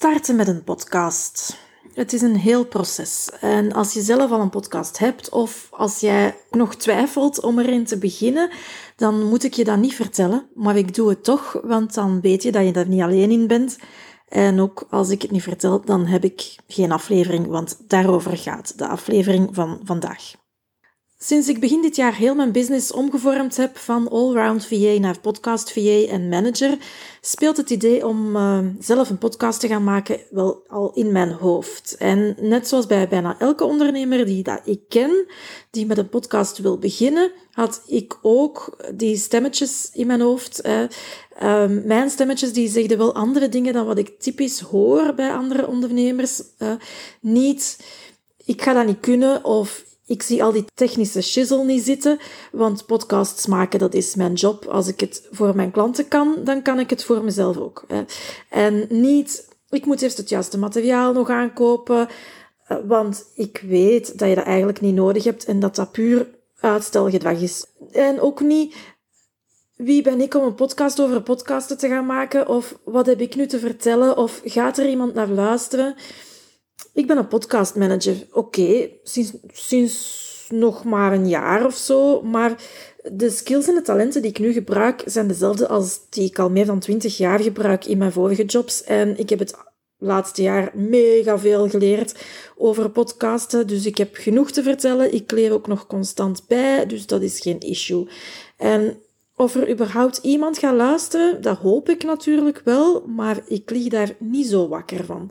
Starten met een podcast. Het is een heel proces. En als je zelf al een podcast hebt of als jij nog twijfelt om erin te beginnen, dan moet ik je dat niet vertellen. Maar ik doe het toch, want dan weet je dat je er niet alleen in bent. En ook als ik het niet vertel, dan heb ik geen aflevering, want daarover gaat de aflevering van vandaag. Sinds ik begin dit jaar heel mijn business omgevormd heb van allround VA naar podcast VA en manager, speelt het idee om uh, zelf een podcast te gaan maken wel al in mijn hoofd. En net zoals bij bijna elke ondernemer die dat ik ken, die met een podcast wil beginnen, had ik ook die stemmetjes in mijn hoofd. Uh, mijn stemmetjes die zegden wel andere dingen dan wat ik typisch hoor bij andere ondernemers. Niet, ik ga dat niet kunnen of ik zie al die technische shizzle niet zitten, want podcasts maken, dat is mijn job. Als ik het voor mijn klanten kan, dan kan ik het voor mezelf ook. Hè. En niet, ik moet eerst het juiste materiaal nog aankopen, eh, want ik weet dat je dat eigenlijk niet nodig hebt en dat dat puur uitstelgedrag is. En ook niet, wie ben ik om een podcast over podcasten te gaan maken? Of wat heb ik nu te vertellen? Of gaat er iemand naar luisteren? Ik ben een podcastmanager. Oké, sinds, sinds nog maar een jaar of zo. Maar de skills en de talenten die ik nu gebruik zijn dezelfde als die ik al meer dan twintig jaar gebruik in mijn vorige jobs. En ik heb het laatste jaar mega veel geleerd over podcasten. Dus ik heb genoeg te vertellen. Ik leer ook nog constant bij. Dus dat is geen issue. En of er überhaupt iemand gaat luisteren, dat hoop ik natuurlijk wel. Maar ik lig daar niet zo wakker van.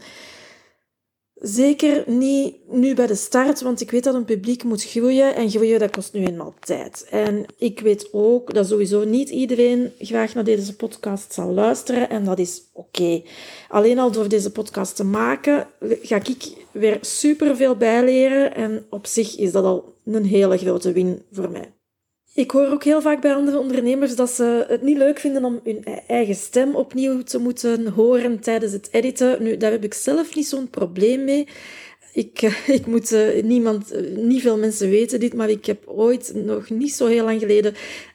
Zeker niet nu bij de start, want ik weet dat een publiek moet groeien en groeien dat kost nu eenmaal tijd. En ik weet ook dat sowieso niet iedereen graag naar deze podcast zal luisteren en dat is oké. Alleen al door deze podcast te maken ga ik weer superveel bijleren en op zich is dat al een hele grote win voor mij. Ik hoor ook heel vaak bij andere ondernemers dat ze het niet leuk vinden om hun e- eigen stem opnieuw te moeten horen tijdens het editen. Nu, daar heb ik zelf niet zo'n probleem mee. Ik, ik moet uh, niemand, uh, niet veel mensen weten dit, maar ik heb ooit, nog niet zo heel lang geleden,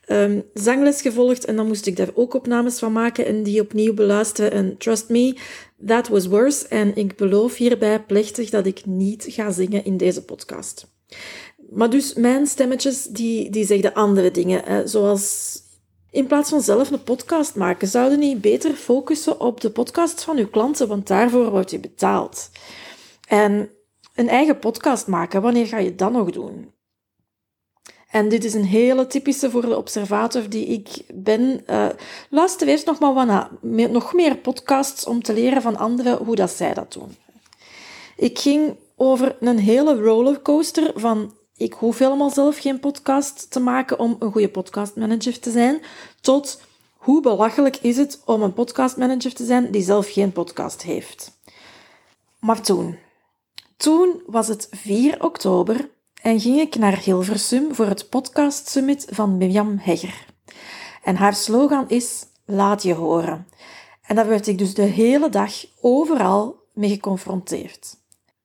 um, zangles gevolgd en dan moest ik daar ook opnames van maken en die opnieuw beluisteren. En trust me, that was worse. En ik beloof hierbij plechtig dat ik niet ga zingen in deze podcast. Maar dus mijn stemmetjes, die, die zeggen andere dingen. Zoals in plaats van zelf een podcast maken, zouden niet beter focussen op de podcast van uw klanten, want daarvoor wordt je betaald. En een eigen podcast maken, wanneer ga je dat nog doen? En dit is een hele typische voor de observator die ik ben. Uh, luister eerst nog maar naar. Nog meer podcasts om te leren van anderen hoe dat zij dat doen. Ik ging over een hele rollercoaster van ik hoef helemaal zelf geen podcast te maken om een goede podcastmanager te zijn, tot hoe belachelijk is het om een podcastmanager te zijn die zelf geen podcast heeft. Maar toen, toen was het 4 oktober en ging ik naar Hilversum voor het podcast summit van Mirjam Hegger. En haar slogan is laat je horen. En daar werd ik dus de hele dag overal mee geconfronteerd.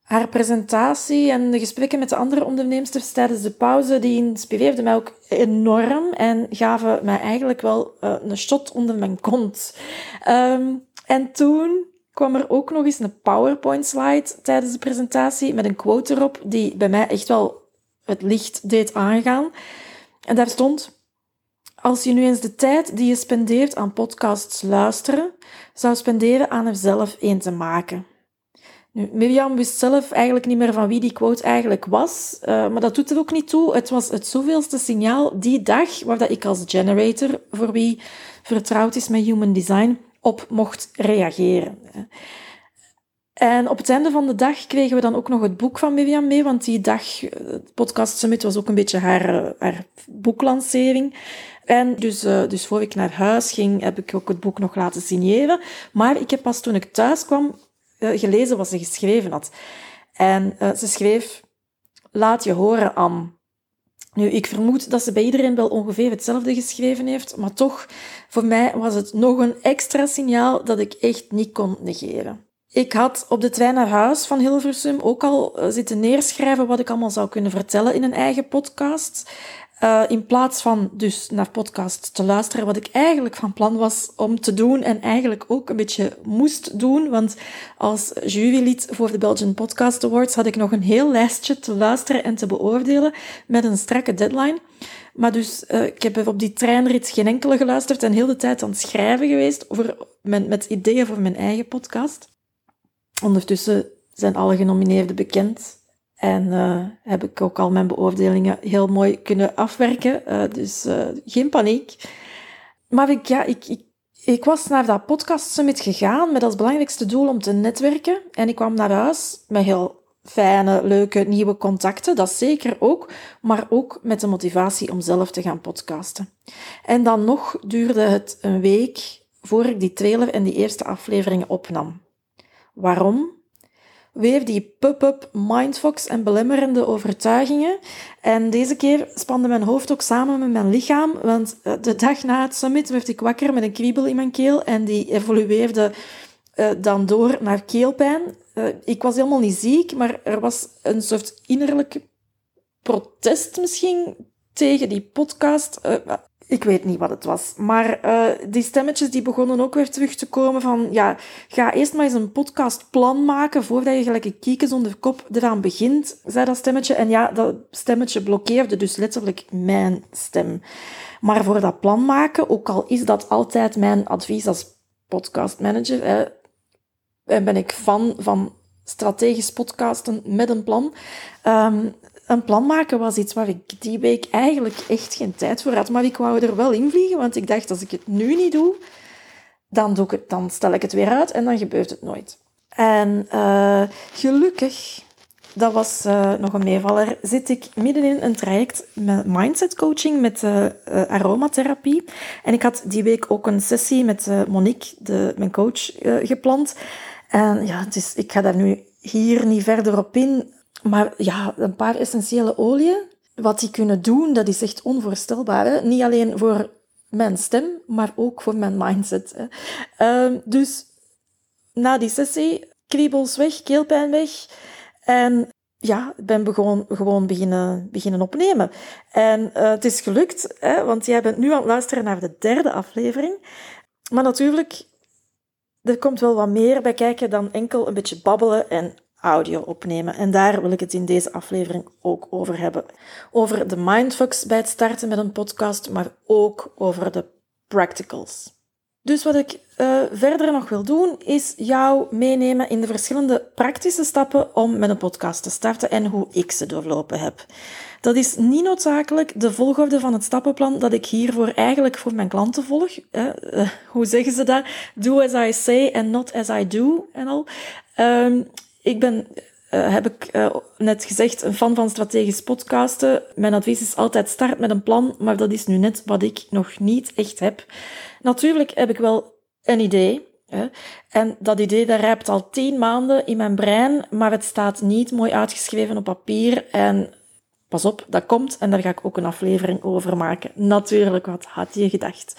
Haar presentatie en de gesprekken met de andere onderneemsters tijdens de pauze, die inspireerden mij ook enorm en gaven mij eigenlijk wel uh, een shot onder mijn kont. Um, en toen kwam er ook nog eens een PowerPoint-slide tijdens de presentatie met een quote erop, die bij mij echt wel het licht deed aangaan. En daar stond: Als je nu eens de tijd die je spendeert aan podcasts luisteren, zou spenderen aan er zelf een te maken. Nu, Mirjam wist zelf eigenlijk niet meer van wie die quote eigenlijk was, uh, maar dat doet er ook niet toe. Het was het zoveelste signaal die dag waar dat ik als generator, voor wie vertrouwd is met human design, op mocht reageren. En op het einde van de dag kregen we dan ook nog het boek van Vivian mee, want die dag, het podcast summit, was ook een beetje haar, haar boeklancering. En dus, uh, dus voor ik naar huis ging, heb ik ook het boek nog laten signeren. Maar ik heb pas toen ik thuis kwam gelezen wat ze geschreven had. En uh, ze schreef, laat je horen, Am. Nu, ik vermoed dat ze bij iedereen wel ongeveer hetzelfde geschreven heeft, maar toch, voor mij was het nog een extra signaal dat ik echt niet kon negeren. Ik had op de trein naar huis van Hilversum ook al zitten neerschrijven wat ik allemaal zou kunnen vertellen in een eigen podcast. Uh, in plaats van dus naar podcast te luisteren, wat ik eigenlijk van plan was om te doen en eigenlijk ook een beetje moest doen, want als jurylid voor de Belgian Podcast Awards had ik nog een heel lijstje te luisteren en te beoordelen met een strakke deadline. Maar dus, uh, ik heb op die treinrit geen enkele geluisterd en heel de tijd aan het schrijven geweest over, met ideeën voor mijn eigen podcast. Ondertussen zijn alle genomineerden bekend. En uh, heb ik ook al mijn beoordelingen heel mooi kunnen afwerken. Uh, dus uh, geen paniek. Maar ik, ja, ik, ik, ik was naar dat podcast summit gegaan met als belangrijkste doel om te netwerken. En ik kwam naar huis met heel fijne, leuke, nieuwe contacten. Dat zeker ook. Maar ook met de motivatie om zelf te gaan podcasten. En dan nog duurde het een week voor ik die trailer en die eerste afleveringen opnam. Waarom? weer die pop-up mindfox en belemmerende overtuigingen. En deze keer spande mijn hoofd ook samen met mijn lichaam, want eh, de dag na het summit werd ik wakker met een kriebel in mijn keel en die evolueerde uh, dan door naar keelpijn. Uh, ik was helemaal niet ziek, maar er was een soort innerlijk protest misschien tegen die podcast. Ik weet niet wat het was. Maar uh, die stemmetjes die begonnen ook weer terug te komen van... Ja, ga eerst maar eens een podcastplan maken voordat je gelijk een kieken zonder kop eraan begint, zei dat stemmetje. En ja, dat stemmetje blokkeerde dus letterlijk mijn stem. Maar voor dat plan maken, ook al is dat altijd mijn advies als podcastmanager... Hè, en ben ik fan van strategisch podcasten met een plan. Um, een plan maken was iets waar ik die week eigenlijk echt geen tijd voor had. Maar ik wou er wel in vliegen, want ik dacht, als ik het nu niet doe, dan, doe ik het, dan stel ik het weer uit en dan gebeurt het nooit. En uh, gelukkig, dat was uh, nog een meevaller, zit ik midden in een traject met mindset coaching met uh, aromatherapie. En ik had die week ook een sessie met Monique, de, mijn coach, gepland. En ja, dus ik ga daar nu hier niet verder op in. Maar ja, een paar essentiële oliën, wat die kunnen doen, dat is echt onvoorstelbaar. Hè? Niet alleen voor mijn stem, maar ook voor mijn mindset. Hè? Uh, dus na die sessie, kriebels weg, keelpijn weg. En ja, ik ben begon, gewoon beginnen, beginnen opnemen. En uh, het is gelukt, hè, want jij bent nu aan het luisteren naar de derde aflevering. Maar natuurlijk, er komt wel wat meer bij kijken dan enkel een beetje babbelen en audio opnemen. En daar wil ik het in deze aflevering ook over hebben. Over de mindfucks bij het starten met een podcast, maar ook over de practicals. Dus wat ik uh, verder nog wil doen, is jou meenemen in de verschillende praktische stappen om met een podcast te starten en hoe ik ze doorlopen heb. Dat is niet noodzakelijk de volgorde van het stappenplan dat ik hiervoor eigenlijk voor mijn klanten volg. Uh, hoe zeggen ze dat? Do as I say and not as I do en al. Um, ik ben, uh, heb ik uh, net gezegd, een fan van strategisch podcasten. Mijn advies is altijd start met een plan, maar dat is nu net wat ik nog niet echt heb. Natuurlijk heb ik wel een idee. Hè? En dat idee dat rijpt al tien maanden in mijn brein, maar het staat niet mooi uitgeschreven op papier. En pas op, dat komt en daar ga ik ook een aflevering over maken. Natuurlijk, wat had je gedacht?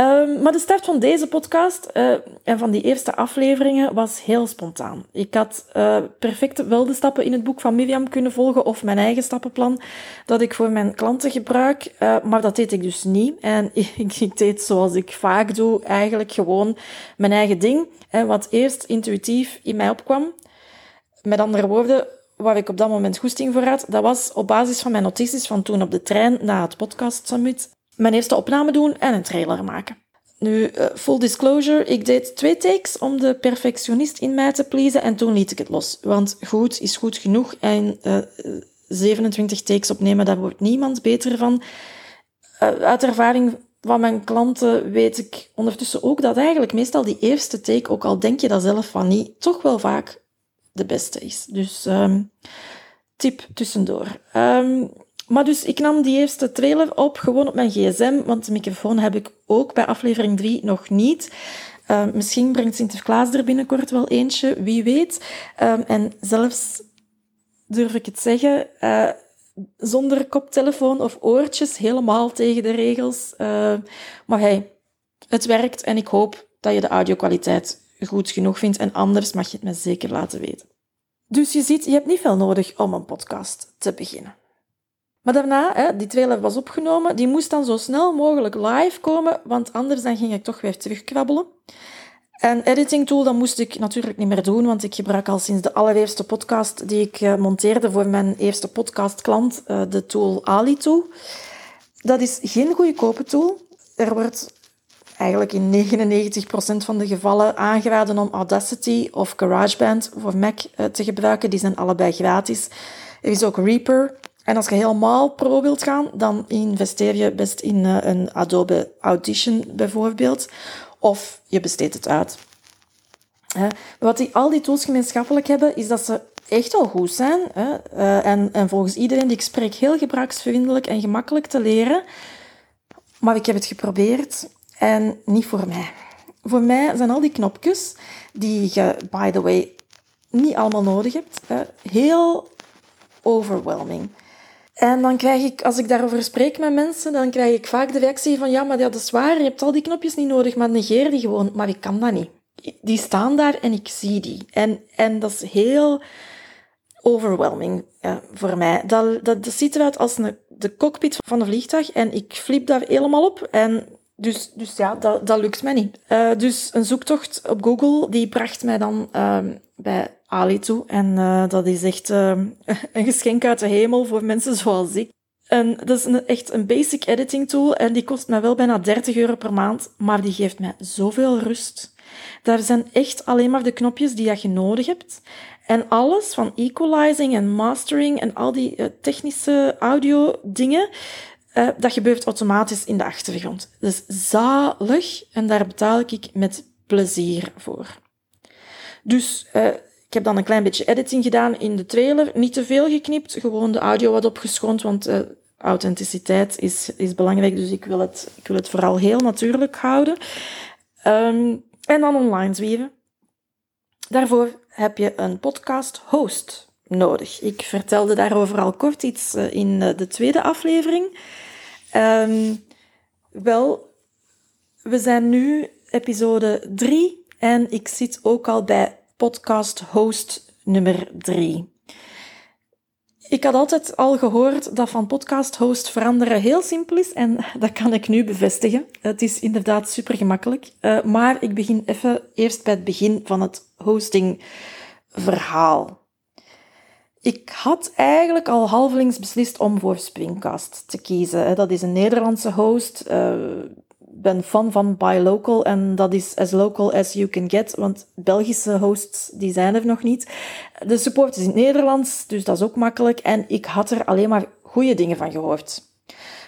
Um, maar de start van deze podcast uh, en van die eerste afleveringen was heel spontaan. Ik had uh, perfect wel de stappen in het boek van Miriam kunnen volgen of mijn eigen stappenplan dat ik voor mijn klanten gebruik, uh, maar dat deed ik dus niet. En ik, ik, deed zoals ik vaak doe, eigenlijk gewoon mijn eigen ding. En wat eerst intuïtief in mij opkwam. Met andere woorden, waar ik op dat moment goesting voor had, dat was op basis van mijn notities van toen op de trein na het podcast summit mijn eerste opname doen en een trailer maken. Nu, uh, full disclosure, ik deed twee takes om de perfectionist in mij te pleasen en toen liet ik het los. Want goed is goed genoeg en uh, eh, 27 takes opnemen, daar wordt niemand beter van. Uh, uit ervaring van mijn klanten weet ik ondertussen ook dat eigenlijk meestal die eerste take, ook al denk je dat zelf van niet, toch wel vaak de beste is. Dus ehm, tip tussendoor. Um, maar dus ik nam die eerste trailer op gewoon op mijn gsm, want de microfoon heb ik ook bij aflevering 3 nog niet. Uh, misschien brengt Sinterklaas er binnenkort wel eentje, wie weet. En zelfs durf ik het zeggen, uh, zonder koptelefoon of oortjes, helemaal tegen de regels. Maar hey, het werkt en ik hoop dat je de audiokwaliteit goed genoeg vindt. En anders mag je het me zeker laten weten. Dus je ziet, je hebt niet veel nodig om een podcast te beginnen. Maar daarna, hè, die trailer was opgenomen, die moest dan zo snel mogelijk live komen, want anders dan ging ik toch weer terugkrabbelen. En editing tool, moest ik natuurlijk niet meer doen, want ik gebruik al sinds de allereerste podcast die ik uh, monteerde voor mijn eerste podcastklant, uh, de tool Ali Tool. Dat is geen goedkope tool. Er wordt eigenlijk in 99% van de gevallen aangeraden om Audacity of GarageBand voor Mac uh, te gebruiken. Die zijn allebei gratis. Er is ook Reaper. En als je helemaal pro wilt gaan, dan investeer je best in een Adobe Audition bijvoorbeeld. Of je besteedt het uit. Wat die, al die tools gemeenschappelijk hebben, is dat ze echt wel goed zijn. Uh, en, en volgens iedereen die ik spreek, heel gebruiksvriendelijk en gemakkelijk te leren. Maar ik heb het geprobeerd en niet voor mij. Voor mij zijn al die knopjes, die je, by the way, niet allemaal nodig hebt, heel overwhelming. En dan krijg ik, als ik daarover spreek met mensen, dan krijg ik vaak de reactie van, ja, maar dat is waar, je hebt al die knopjes niet nodig, maar negeer die gewoon. Maar ik kan dat niet. Die staan daar en ik zie die. En, en dat is heel overwhelming voor mij. Dat, dat, dat ziet eruit als een, de cockpit van een vliegtuig en ik flip daar helemaal op. En dus, dus ja, dat, dat lukt mij niet. Uh, dus een zoektocht op Google, die bracht mij dan uh, bij Ali toe. En uh, dat is echt uh, een geschenk uit de hemel voor mensen zoals ik. En dat is een, echt een basic editing tool en die kost mij wel bijna 30 euro per maand, maar die geeft mij zoveel rust. Daar zijn echt alleen maar de knopjes die je nodig hebt. En alles van equalizing en mastering en al die uh, technische audio dingen, uh, dat gebeurt automatisch in de achtergrond. Dus zalig en daar betaal ik met plezier voor. Dus uh, ik heb dan een klein beetje editing gedaan in de trailer. Niet te veel geknipt, gewoon de audio wat opgeschoond, want uh, authenticiteit is, is belangrijk. Dus ik wil, het, ik wil het vooral heel natuurlijk houden. Um, en dan online zwieven. Daarvoor heb je een podcast host nodig. Ik vertelde daarover al kort iets uh, in uh, de tweede aflevering. Um, wel, we zijn nu episode 3 en ik zit ook al bij podcast host nummer 3. Ik had altijd al gehoord dat van podcast host veranderen heel simpel is en dat kan ik nu bevestigen. Het is inderdaad super gemakkelijk, uh, maar ik begin even eerst bij het begin van het hosting verhaal. Ik had eigenlijk al halvelings beslist om voor Springcast te kiezen. Dat is een Nederlandse host. Uh, ben fan van Buy Local en dat is as local as you can get, want Belgische hosts die zijn er nog niet. De support is in het Nederlands, dus dat is ook makkelijk en ik had er alleen maar goede dingen van gehoord.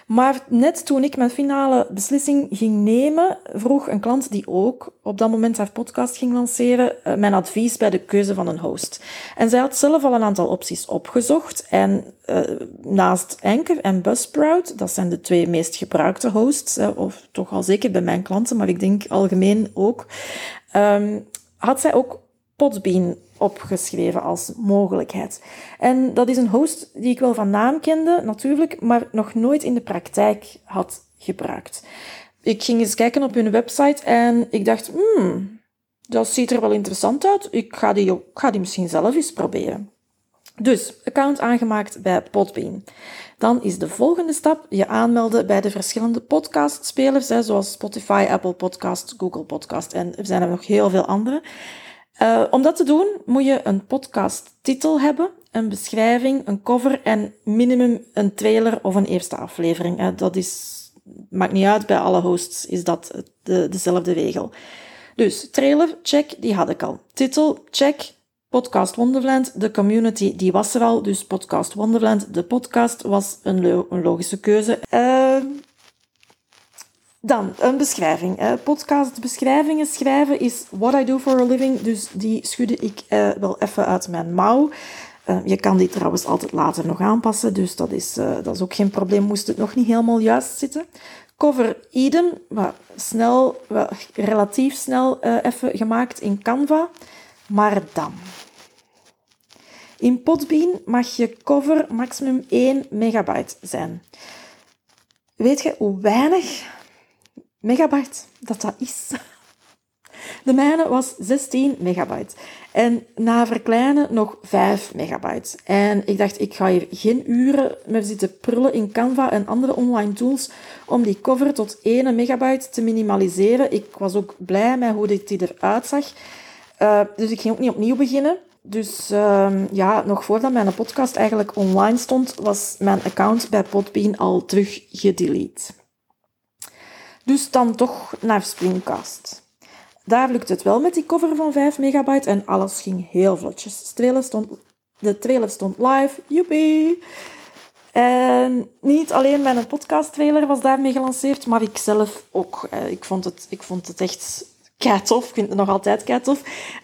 Maar net toen ik mijn finale beslissing ging nemen, vroeg een klant die ook op dat moment haar podcast ging lanceren, eh, mijn advies bij de keuze van een host. En zij had zelf al een aantal opties opgezocht. En uh, naast Anchor en Buzzsprout, dat zijn de twee meest gebruikte hosts, of toch al zeker bij mijn klanten, maar ik denk algemeen ook, um, had zij ook Podbean opgeschreven als mogelijkheid. En dat is een host die ik wel van naam kende, natuurlijk, maar nog nooit in de praktijk had gebruikt. Ik ging eens kijken op hun website en ik dacht, hmm, dat ziet er wel interessant uit. Ik ga die, ik ga die misschien zelf eens proberen. Dus, account aangemaakt bij Podbean. Dan is de volgende stap je aanmelden bij de verschillende podcastspelers, zoals Spotify, Apple Podcast, Google Podcast en er zijn er nog heel veel andere. Uh, om dat te doen moet je een podcasttitel hebben, een beschrijving, een cover en minimum een trailer of een eerste aflevering. Uh, dat is, maakt niet uit, bij alle hosts is dat de, dezelfde regel. Dus trailer, check, die had ik al. Titel, check. Podcast Wonderland, de community, die was er al. Dus Podcast Wonderland, de podcast was een, lo een logische keuze. Uh, Dan een beschrijving. Podcastbeschrijvingen schrijven is what I do for a living, dus die schudde ik eh, wel even uit mijn mouw. Eh, je kan die trouwens altijd later nog aanpassen, dus dat is, eh, dat is ook geen probleem, moest het nog niet helemaal juist zitten. Cover Eden, wat snel, wat relatief snel even gemaakt in Canva. Maar dan. In Podbean mag je cover maximum 1 megabyte zijn. Weet je hoe weinig megabyte dat dat is? De mijne was 16 megabyte. En na verkleinen nog 5 megabyte. En ik dacht, ik ga hier geen uren meer zitten prullen in Canva en andere online tools om die cover tot 1 megabyte te minimaliseren. Ik was ook blij met hoe dit eruit zag. Uh, dus ik ging ook niet opnieuw beginnen. Dus uh, ja, nog voordat mijn podcast eigenlijk online stond, was mijn account bij Podbean al terug gedelete. Dus dan toch naar Springcast. Daar lukte het wel met die cover van 5 megabyte en alles ging heel vlotjes. stond, de trailer stond live, joepie! En niet alleen mijn podcast-trailer was daarmee gelanceerd, maar ik zelf ook. Eh, ik vond het, ik vond het echt tof. Ik vind het nog altijd keitof.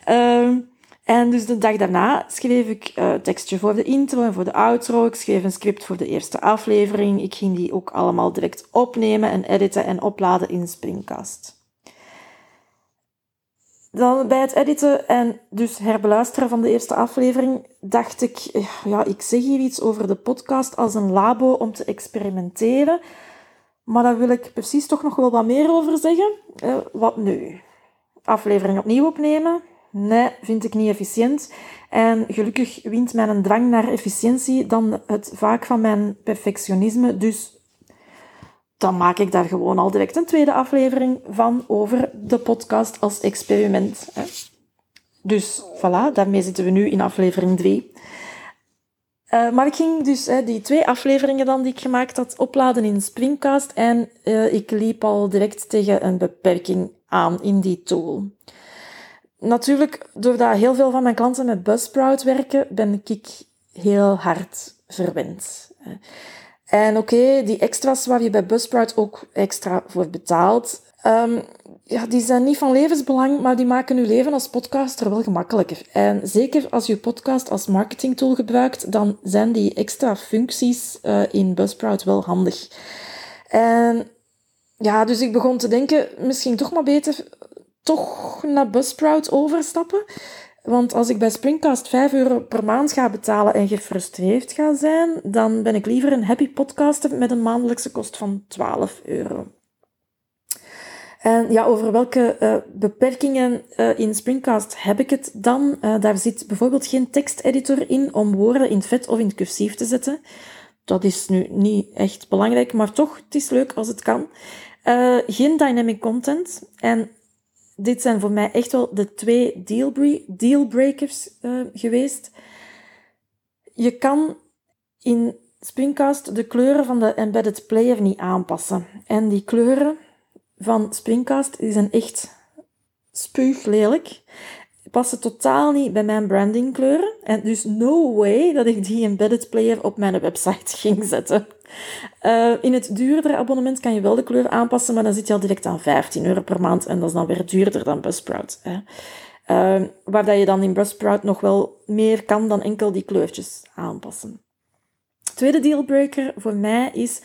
Uh, en dus de dag daarna schreef ik uh, tekstje voor de intro en voor de outro. Ik schreef een script voor de eerste aflevering. Ik ging die ook allemaal direct opnemen en editen en opladen in Springcast. Dan bij het editen en dus herbeluisteren van de eerste aflevering dacht ik, eh, ja, ik zeg hier iets over de podcast als een labo om te experimenteren. Maar daar wil ik precies toch nog wel wat meer over zeggen. Uh, wat nu? Aflevering opnieuw opnemen? Nee, vind ik niet efficiënt. En gelukkig wint mijn drang naar efficiëntie dan het vaak van mijn perfectionisme. Dus dan maak ik daar gewoon al direct een tweede aflevering van over de podcast als experiment. Dus voilà, daarmee zitten we nu in aflevering 3. Uh, eh, maar ik ging dus die twee afleveringen dan die ik gemaakt had opladen in Springcast en uh, ik liep al direct tegen een beperking aan in die tool. Natuurlijk, doordat heel veel van mijn klanten met Buzzsprout werken, ben ik heel hard verwend. En oké, die extra's waar je bij Buzzsprout ook extra voor betaalt, um, ja, die zijn niet van levensbelang, maar die maken je leven als podcaster wel gemakkelijker. En zeker als je podcast als marketingtool gebruikt, dan zijn die extra functies uh, in Buzzsprout wel handig. En ja, dus ik begon te denken, misschien toch maar beter toch naar Buzzsprout overstappen. Want als ik bij Springcast 5 euro per maand ga betalen en gefrustreerd ga zijn, dan ben ik liever een happy podcaster met een maandelijkse kost van 12 euro. En ja, over welke uh, beperkingen uh, in Springcast heb ik het dan? Uh, daar zit bijvoorbeeld geen teksteditor in om woorden in vet of in cursief te zetten. Dat is nu niet echt belangrijk, maar toch, het is leuk als het kan. geen dynamic content. En dit zijn voor mij echt wel de twee dealbreakers uh, geweest. Je kan in Springcast de kleuren van de embedded player niet aanpassen. En die kleuren van Springcast zijn echt spuuglelijk. Passen totaal niet bij mijn brandingkleuren. En dus no way dat ik die embedded player op mijn website ging zetten. Uh, in het duurdere abonnement kan je wel de kleur aanpassen, maar dan zit je al direct aan 15 euro per maand en dat is dan weer duurder dan Buzzsprout. Hè. Uh, waar dat je dan in Buzzsprout nog wel meer kan dan enkel die kleurtjes aanpassen. Tweede dealbreaker voor mij is,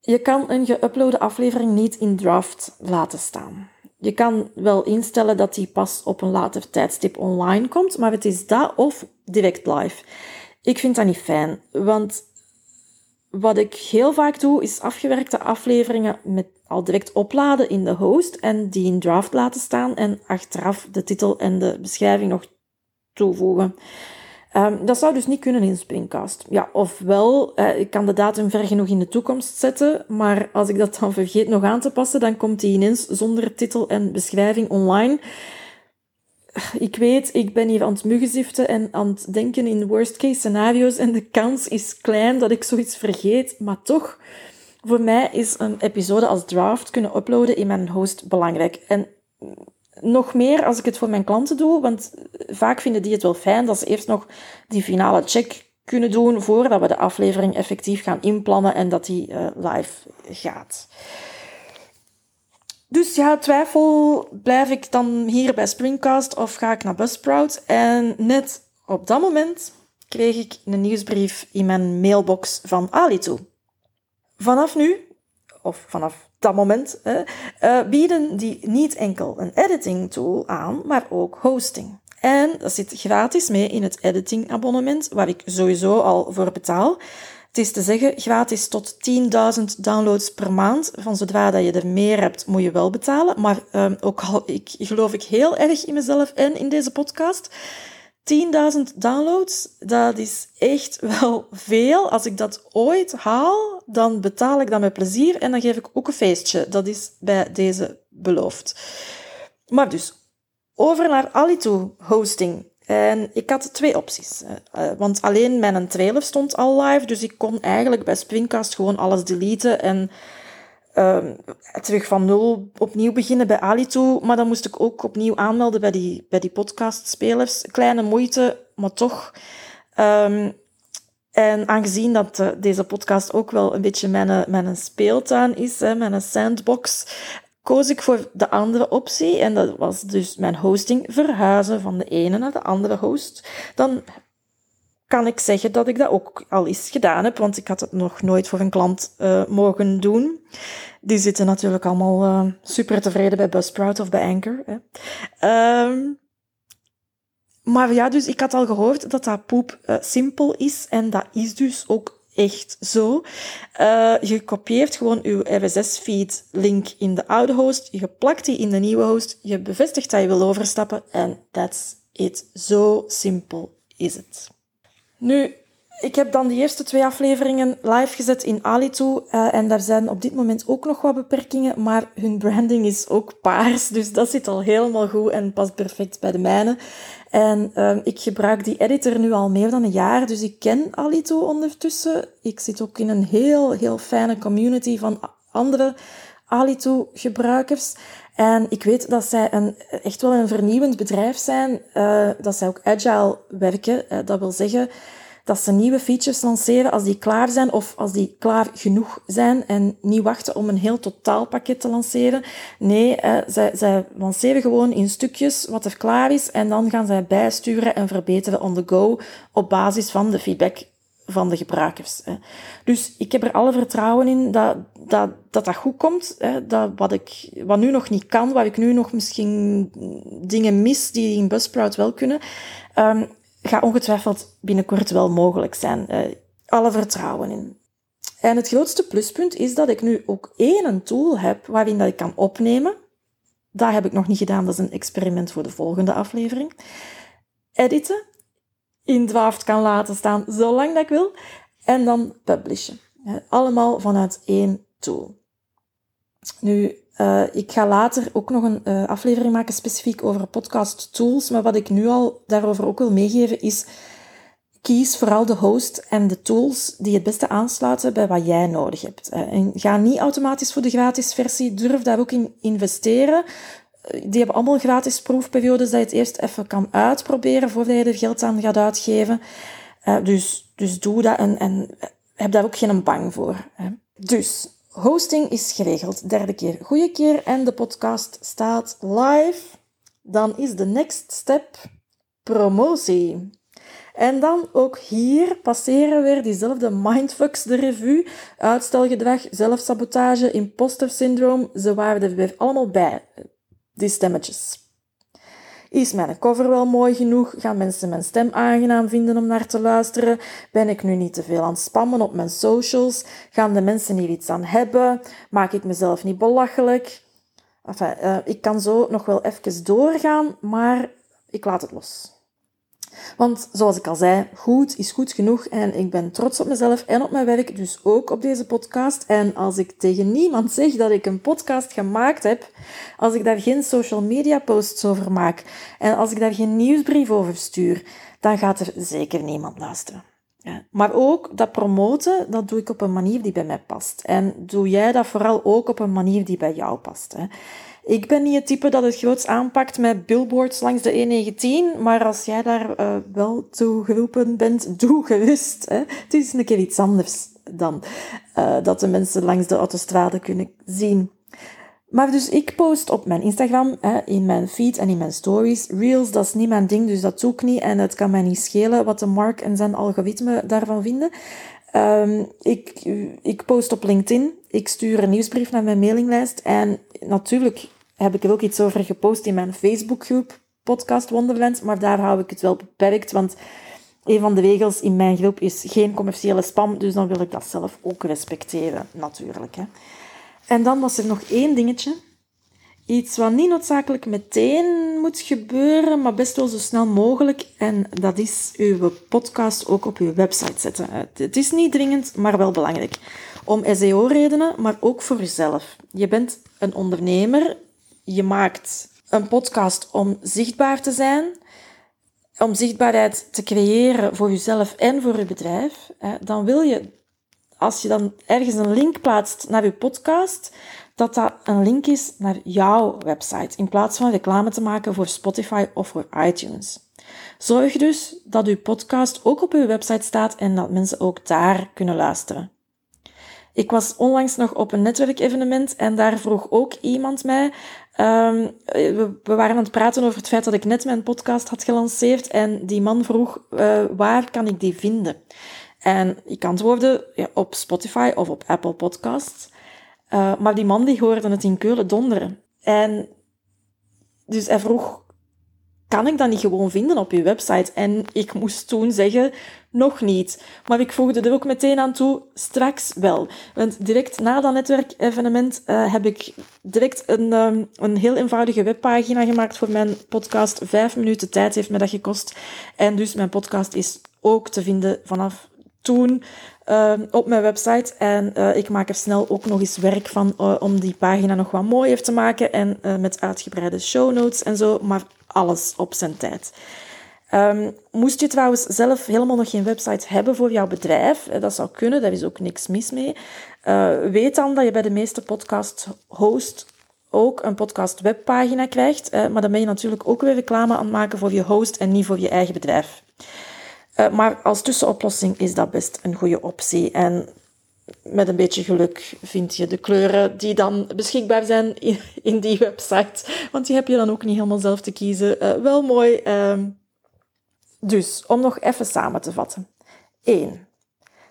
je kan een geüploade aflevering niet in draft laten staan. Je kan wel instellen dat die pas op een later tijdstip online komt, maar het is dat of direct live. Ik vind dat niet fijn, want wat ik heel vaak doe, is afgewerkte afleveringen met al direct opladen in de host en die in draft laten staan en achteraf de titel en de beschrijving nog toevoegen. Um, dat zou dus niet kunnen in Springcast. Ja, ofwel, uh, ik kan de datum ver genoeg in de toekomst zetten, maar als ik dat dan vergeet nog aan te passen, dan komt die ineens zonder titel en beschrijving online ik weet, ik ben hier aan het muggenziften en aan het denken in worst case scenario's en de kans is klein dat ik zoiets vergeet, maar toch, voor mij is een episode als draft kunnen uploaden in mijn host belangrijk. En nog meer als ik het voor mijn klanten doe, want vaak vinden die het wel fijn dat ze eerst nog die finale check kunnen doen voordat we de aflevering effectief gaan inplannen en dat die uh, live gaat. Dus ja, twijfel, blijf ik dan hier bij Springcast of ga ik naar Buzzsprout? En net op dat moment kreeg ik een nieuwsbrief in mijn mailbox van Ali toe. Vanaf nu, of vanaf dat moment, uh, bieden die niet enkel een editing tool aan, maar ook hosting. En dat zit gratis mee in het editing abonnement, waar ik sowieso al voor betaal. Het is te zeggen, gratis tot 10.000 downloads per maand. Van zodra dat je er meer hebt, moet je wel betalen. Maar um, ook al ik, geloof ik heel erg in mezelf en in deze podcast. 10.000 downloads, dat is echt wel veel. Als ik dat ooit haal, dan betaal ik dat met plezier en dan geef ik ook een feestje. Dat is bij deze beloofd. Maar dus, over naar Alito hosting. En ik had twee opties. Uh, want alleen mijn trailer stond al live, dus ik kon eigenlijk bij Springcast gewoon alles deleten en uh, terug van nul opnieuw beginnen bij Alito. Maar dan moest ik ook opnieuw aanmelden bij die, bij die podcastspelers. Kleine moeite, maar toch. Um, en aangezien dat uh, deze podcast ook wel een beetje mijn, mijn speeltuin is, hè, mijn sandbox, koos ik voor de andere optie. En dat was dus mijn hosting verhuizen van de ene naar de andere host. Dan kan ik zeggen dat ik dat ook al eens gedaan heb, want ik had het nog nooit voor een klant uh, mogen doen. Die zitten natuurlijk allemaal uh, super tevreden bij Buzzsprout of bij Anchor. Hè. Um, maar ja, dus ik had al gehoord dat dat poep uh, simpel is en dat is dus ook echt zo. Uh, je kopieert gewoon je RSS-feed link in de oude host, je plakt die in de nieuwe host, je bevestigt dat je wil overstappen en that's it. Zo simpel is het. Nu, ik heb dan de eerste twee afleveringen live gezet in Alitu. Uh, en daar zijn op dit moment ook nog wat beperkingen, maar hun branding is ook paars. Dus dat zit al helemaal goed en past perfect bij de mijne. En uh, ik gebruik die editor nu al meer dan een jaar, dus ik ken Alito ondertussen. Ik zit ook in een heel, heel fijne community van andere Alito-gebruikers. En ik weet dat zij een, echt wel een vernieuwend bedrijf zijn, uh, dat zij ook agile werken. Uh, dat wil zeggen dat ze nieuwe features lanceren als die klaar zijn of als die klaar genoeg zijn en niet wachten om een heel totaalpakket te lanceren. Nee, eh, zij, zij lanceren gewoon in stukjes wat er klaar is en dan gaan zij bijsturen en verbeteren on the go op basis van de feedback van de gebruikers. Dus ik heb er alle vertrouwen in dat dat, dat, dat goed komt. Dat wat, ik, wat nu nog niet kan, waar ik nu nog misschien dingen mis die in Buzzsprout wel kunnen, um, gaat ongetwijfeld binnenkort wel mogelijk zijn. Uh, alle vertrouwen in. En het grootste pluspunt is dat ik nu ook één tool heb waarin dat ik kan opnemen. Dat heb ik nog niet gedaan, dat is een experiment voor de volgende aflevering. Editen, in Dwaft kan laten staan zolang dat ik wil. En dan publishen. Allemaal vanuit één tool. Nu, uh, ik ga later ook nog een uh, aflevering maken specifiek over podcast tools. Maar wat ik nu al daarover ook wil meegeven is, kies vooral de host en de tools die het beste aansluiten bij wat jij nodig hebt. En ga niet automatisch voor de gratis versie, durf daar ook in investeren. Eh, die hebben allemaal gratis proefperiodes dat je het eerst even kan uitproberen voordat je er geld aan gaat uitgeven. dus, dus doe dat en, en heb daar ook geen bang voor. Dus hosting is geregeld. Derde keer, goede keer en de podcast staat live. Dan is de next step promotie. En dan ook hier passeren weer diezelfde mindfucks de revue. Uitstelgedrag, zelfsabotage, imposter syndroom. Ze waren er weer allemaal bij, die stemmetjes. Is mijn cover wel mooi genoeg? Gaan mensen mijn stem aangenaam vinden om naar te luisteren? Ben ik nu niet te veel aan het spammen op mijn socials? Gaan de mensen hier iets aan hebben? Maak ik mezelf niet belachelijk? Uh, ik kan zo nog wel even doorgaan, maar ik laat het los. Want zoals ik al zei, goed is goed genoeg en ik ben trots op mezelf en op mijn werk, dus ook op deze podcast. En als ik tegen niemand zeg dat ik een podcast gemaakt heb, als ik daar geen social media posts over maak en als ik daar geen nieuwsbrief over stuur, dan gaat er zeker niemand luisteren. Ja. Maar ook dat promoten, dat doe ik op een manier die bij mij past. En doe jij dat vooral ook op een manier die bij jou past. Hè. Ik ben niet het type dat het groots aanpakt met billboards langs de E19, maar als jij daar uh, wel toe geroepen bent, doe gerust. Hè. Het is een keer iets anders dan uh, dat de mensen langs de autostrade kunnen zien. Maar dus ik post op mijn Instagram, hè, in mijn feed en in mijn stories. Reels, dat is niet mijn ding, dus dat doe ik niet. En het kan mij niet schelen wat de Mark en zijn algoritme daarvan vinden. Um, ik, ik post op LinkedIn. Ik stuur een nieuwsbrief naar mijn mailinglijst. En natuurlijk heb ik er ook iets over gepost in mijn Facebookgroep, Podcast Wonderland. Maar daar hou ik het wel beperkt, want een van de regels in mijn groep is geen commerciële spam. Dus dan wil ik dat zelf ook respecteren, natuurlijk. Hè. En dan was er nog één dingetje. Iets wat niet noodzakelijk meteen moet gebeuren, maar best wel zo snel mogelijk. En dat is uw podcast ook op uw website zetten. Het is niet dringend, maar wel belangrijk. Om SEO-redenen, maar ook voor jezelf. Je bent een ondernemer. Je maakt een podcast om zichtbaar te zijn. Om zichtbaarheid te creëren voor jezelf en voor je bedrijf. Dan wil je als je dan ergens een link plaatst naar je podcast, dat dat een link is naar jouw website, in plaats van reclame te maken voor Spotify of voor iTunes. Zorg dus dat uw podcast ook op uw website staat en dat mensen ook daar kunnen luisteren. Ik was onlangs nog op een netwerkevenement en daar vroeg ook iemand mij. Um, we, waren aan het praten over het feit dat ik net mijn podcast had gelanceerd en die man vroeg uh, waar kan ik die vinden. En ik antwoordde ja, op Spotify of op Apple Podcasts. Uh, maar die man die hoorde het in Keulen donderen. En dus hij vroeg, kan ik dat niet gewoon vinden op uw website? En ik moest toen zeggen, nog niet. Maar ik voegde er ook meteen aan toe, straks wel. Want direct na dat netwerkevenement uh, heb ik direct een, um, een heel eenvoudige webpagina gemaakt voor mijn podcast. Vijf minuten tijd heeft me dat gekost. En dus mijn podcast is ook te vinden vanaf toen uh, op mijn website. En uh, ik maak er snel ook nog eens werk van uh, om die pagina nog wat mooier te maken. En met uitgebreide show notes en zo. Maar alles op zijn tijd. Um, moest je trouwens zelf helemaal nog geen website hebben voor jouw bedrijf, dat zou kunnen, daar is ook niks mis mee. weet dan dat je bij de meeste podcast host ook een podcast webpagina krijgt. maar dan ben je natuurlijk ook weer reclame aan het maken voor je host en niet voor je eigen bedrijf. Uh, maar als tussenoplossing is dat best een goede optie. En met een beetje geluk vind je de kleuren die dan beschikbaar zijn in, die website. Want die heb je dan ook niet helemaal zelf te kiezen. Uh, wel mooi. Uh, dus, om nog even samen te vatten. 1.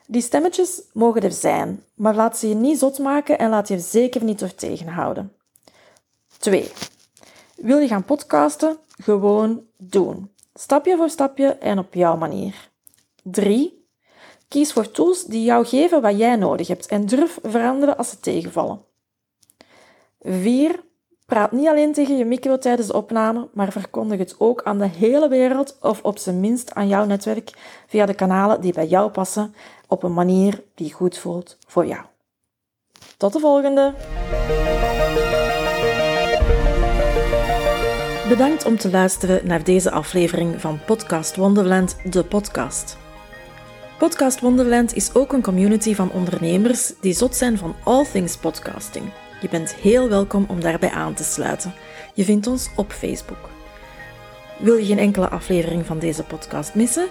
Die stemmetjes mogen er zijn, maar laat ze je niet zot maken en laat je zeker niet door tegenhouden. 2. Wil je gaan podcasten? Gewoon doen. Stapje voor stapje en op jouw manier. 3. Kies voor tools die jou geven wat jij nodig hebt en durf veranderen als ze tegenvallen. 4. Praat niet alleen tegen je micro tijdens de opname, maar verkondig het ook aan de hele wereld of op zijn minst aan jouw netwerk via de kanalen die bij jou passen op een manier die goed voelt voor jou. Tot de volgende! Bedankt om te luisteren naar deze aflevering van Podcast Wonderland, de podcast. Podcast Wonderland is ook een community van ondernemers die zot zijn van all things podcasting. Je bent heel welkom om daarbij aan te sluiten. Je vindt ons op Facebook. Wil je geen enkele aflevering van deze podcast missen?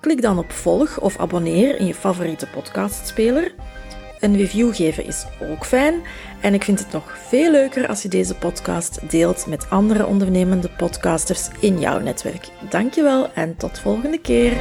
Klik dan op volg of abonneer in je favoriete podcastspeler een review geven is ook fijn. En ik vind het nog veel leuker als je deze podcast deelt met andere ondernemende podcasters in jouw netwerk. Dankjewel en tot volgende keer.